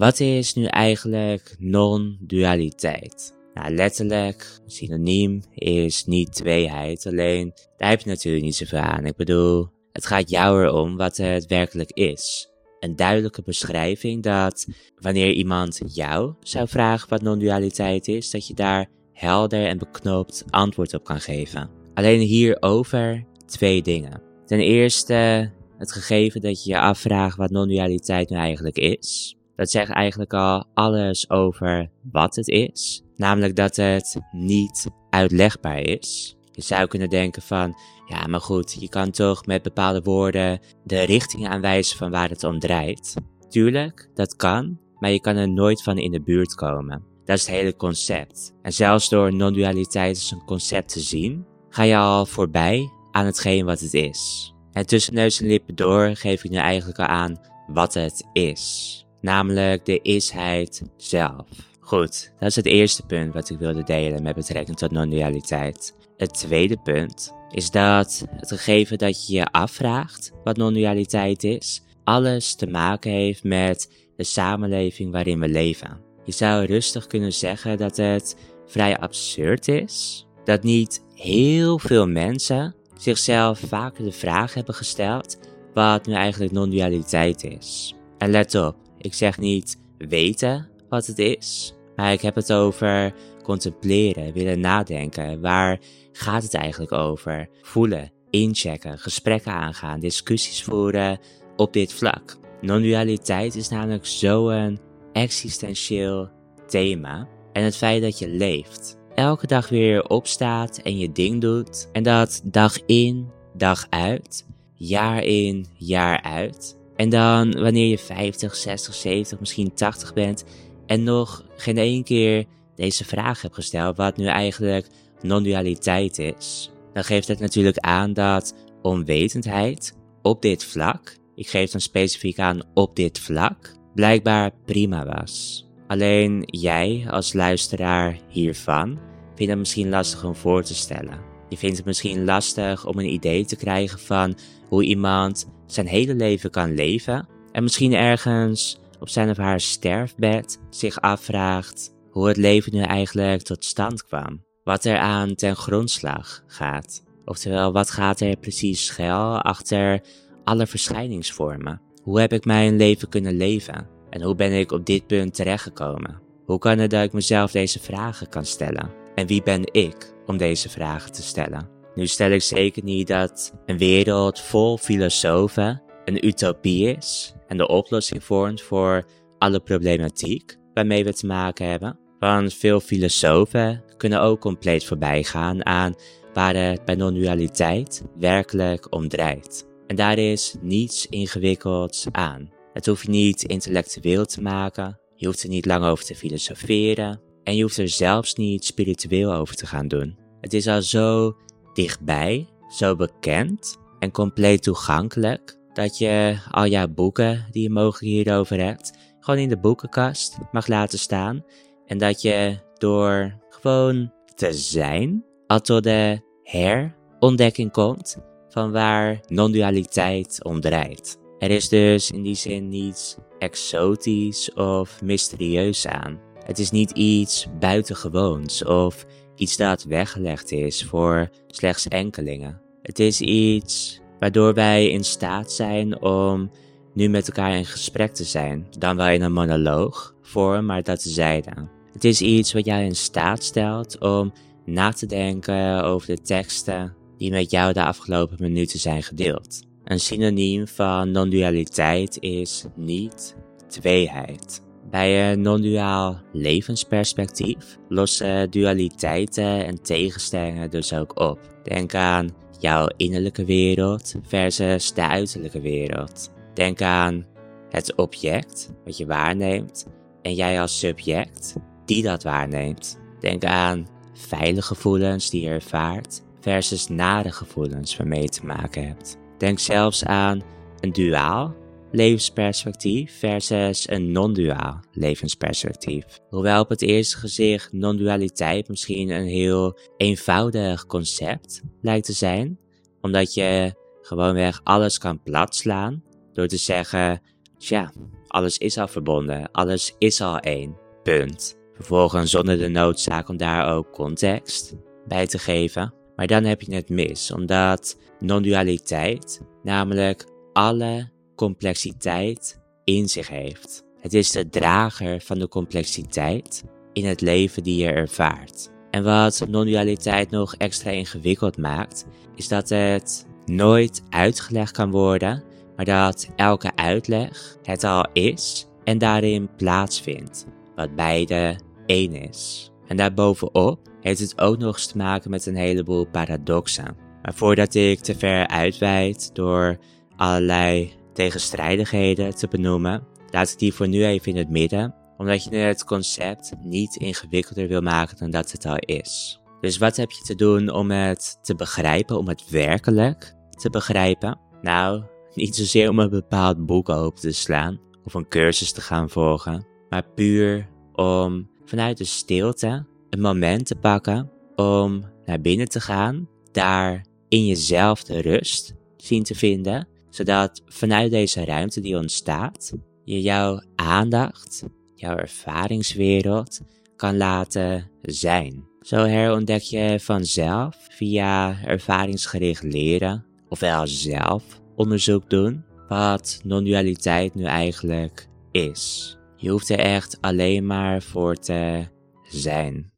wat is nu eigenlijk non-dualiteit? Nou, letterlijk, synoniem is niet tweeheid, alleen daar heb je natuurlijk niet zoveel aan. Ik bedoel, het gaat jou erom wat het werkelijk is. Een duidelijke beschrijving dat wanneer iemand jou zou vragen wat non-dualiteit is, dat je daar helder en beknopt antwoord op kan geven. Alleen hierover twee dingen. Ten eerste het gegeven dat je je afvraagt wat non-dualiteit nu eigenlijk is. Dat zegt eigenlijk al alles over wat het is. Namelijk dat het niet uitlegbaar is. Je zou kunnen denken van, ja, maar goed, je kan toch met bepaalde woorden de richting aanwijzen van waar het om draait. Tuurlijk, dat kan, maar je kan er nooit van in de buurt komen. Dat is het hele concept. En zelfs door non-dualiteit als een concept te zien, ga je al voorbij aan hetgeen wat het is. En tussen neus en lippen door geef ik nu eigenlijk al aan wat het is. Namelijk de isheid zelf. Goed, dat is het eerste punt wat ik wilde delen met betrekking tot non-dualiteit. Het tweede punt is dat het gegeven dat je je afvraagt wat non-dualiteit is, alles te maken heeft met de samenleving waarin we leven. Je zou rustig kunnen zeggen dat het vrij absurd is dat niet heel veel mensen zichzelf vaker de vraag hebben gesteld wat nu eigenlijk non-dualiteit is. En let op, ik zeg niet weten wat het is, maar ik heb het over contempleren, willen nadenken. Waar gaat het eigenlijk over? Voelen, inchecken, gesprekken aangaan, discussies voeren op dit vlak. Non-dualiteit is namelijk zo'n existentieel thema. En het feit dat je leeft, elke dag weer opstaat en je ding doet. En dat dag in, dag uit, jaar in, jaar uit. En dan wanneer je 50, 60, 70, misschien 80 bent en nog geen één keer deze vraag hebt gesteld, wat nu eigenlijk non-dualiteit is, dan geeft het natuurlijk aan dat onwetendheid op dit vlak, ik geef dan specifiek aan op dit vlak, blijkbaar prima was. Alleen jij als luisteraar hiervan vindt het misschien lastig om voor te stellen. Je vindt het misschien lastig om een idee te krijgen van hoe iemand zijn hele leven kan leven en misschien ergens op zijn of haar sterfbed zich afvraagt hoe het leven nu eigenlijk tot stand kwam. Wat er aan ten grondslag gaat. Oftewel, wat gaat er precies schuil achter alle verschijningsvormen? Hoe heb ik mijn leven kunnen leven? En hoe ben ik op dit punt terechtgekomen? Hoe kan het dat ik mezelf deze vragen kan stellen? En wie ben ik om deze vragen te stellen? Nu stel ik zeker niet dat een wereld vol filosofen een utopie is en de oplossing vormt voor alle problematiek waarmee we te maken hebben. Want veel filosofen kunnen ook compleet voorbij gaan aan waar het bij non-dualiteit werkelijk om draait. En daar is niets ingewikkelds aan. Het hoef je niet intellectueel te maken, je hoeft er niet lang over te filosoferen en je hoeft er zelfs niet spiritueel over te gaan doen. Het is al zo dichtbij, zo bekend en compleet toegankelijk dat je al jouw boeken die je mogelijk hierover hebt, gewoon in de boekenkast mag laten staan. En dat je door gewoon te zijn, al tot de herontdekking komt van waar non-dualiteit om draait. Er is dus in die zin niets exotisch of mysterieus aan. Het is niet iets buitengewoons of iets dat weggelegd is voor slechts enkelingen. Het is iets waardoor wij in staat zijn om nu met elkaar in gesprek te zijn, dan wel in een monoloog vorm, maar dat tezijde. Het is iets wat jou in staat stelt om na te denken over de teksten die met jou de afgelopen minuten zijn gedeeld. Een synoniem van non-dualiteit is niet tweeheid. Bij een non-duaal levensperspectief lossen dualiteiten en tegenstellingen dus ook op. Denk aan jouw innerlijke wereld versus de uiterlijke wereld. Denk aan het object wat je waarneemt en jij als subject die dat waarneemt. Denk aan veilige gevoelens die je ervaart versus nare gevoelens waarmee je te maken hebt. Denk zelfs aan een duaal levensperspectief versus een non-duaal levensperspectief. Hoewel op het eerste gezicht non-dualiteit misschien een heel eenvoudig concept lijkt te zijn, omdat je gewoonweg alles kan platslaan door te zeggen, tja, alles is al verbonden, alles is al één. Punt. Vervolgens zonder de noodzaak om daar ook context bij te geven. Maar dan heb je het mis, omdat non-dualiteit namelijk alle complexiteit in zich heeft. Het is de drager van de complexiteit in het leven die je ervaart. En wat non-dualiteit nog extra ingewikkeld maakt, is dat het nooit uitgelegd kan worden, maar dat elke uitleg het al is en daarin plaatsvindt, wat beide één is. En daarbovenop heeft het ook nog eens te maken met een heleboel paradoxen. Maar voordat ik te ver uitweid door allerlei tegenstrijdigheden te benoemen, laat ik die voor nu even in het midden, omdat je het concept niet ingewikkelder wil maken dan dat het al is. Dus wat heb je te doen om het te begrijpen, om het werkelijk te begrijpen? Nou, niet zozeer om een bepaald boek open te slaan of een cursus te gaan volgen, maar puur om vanuit de stilte een moment te pakken om naar binnen te gaan, daar in jezelf de rust zien te vinden, zodat vanuit deze ruimte die ontstaat, je jouw aandacht, jouw ervaringswereld kan laten zijn. Zo herontdek je vanzelf via ervaringsgericht leren, ofwel zelf onderzoek doen, wat non-dualiteit nu eigenlijk is. Je hoeft er echt alleen maar voor te zijn.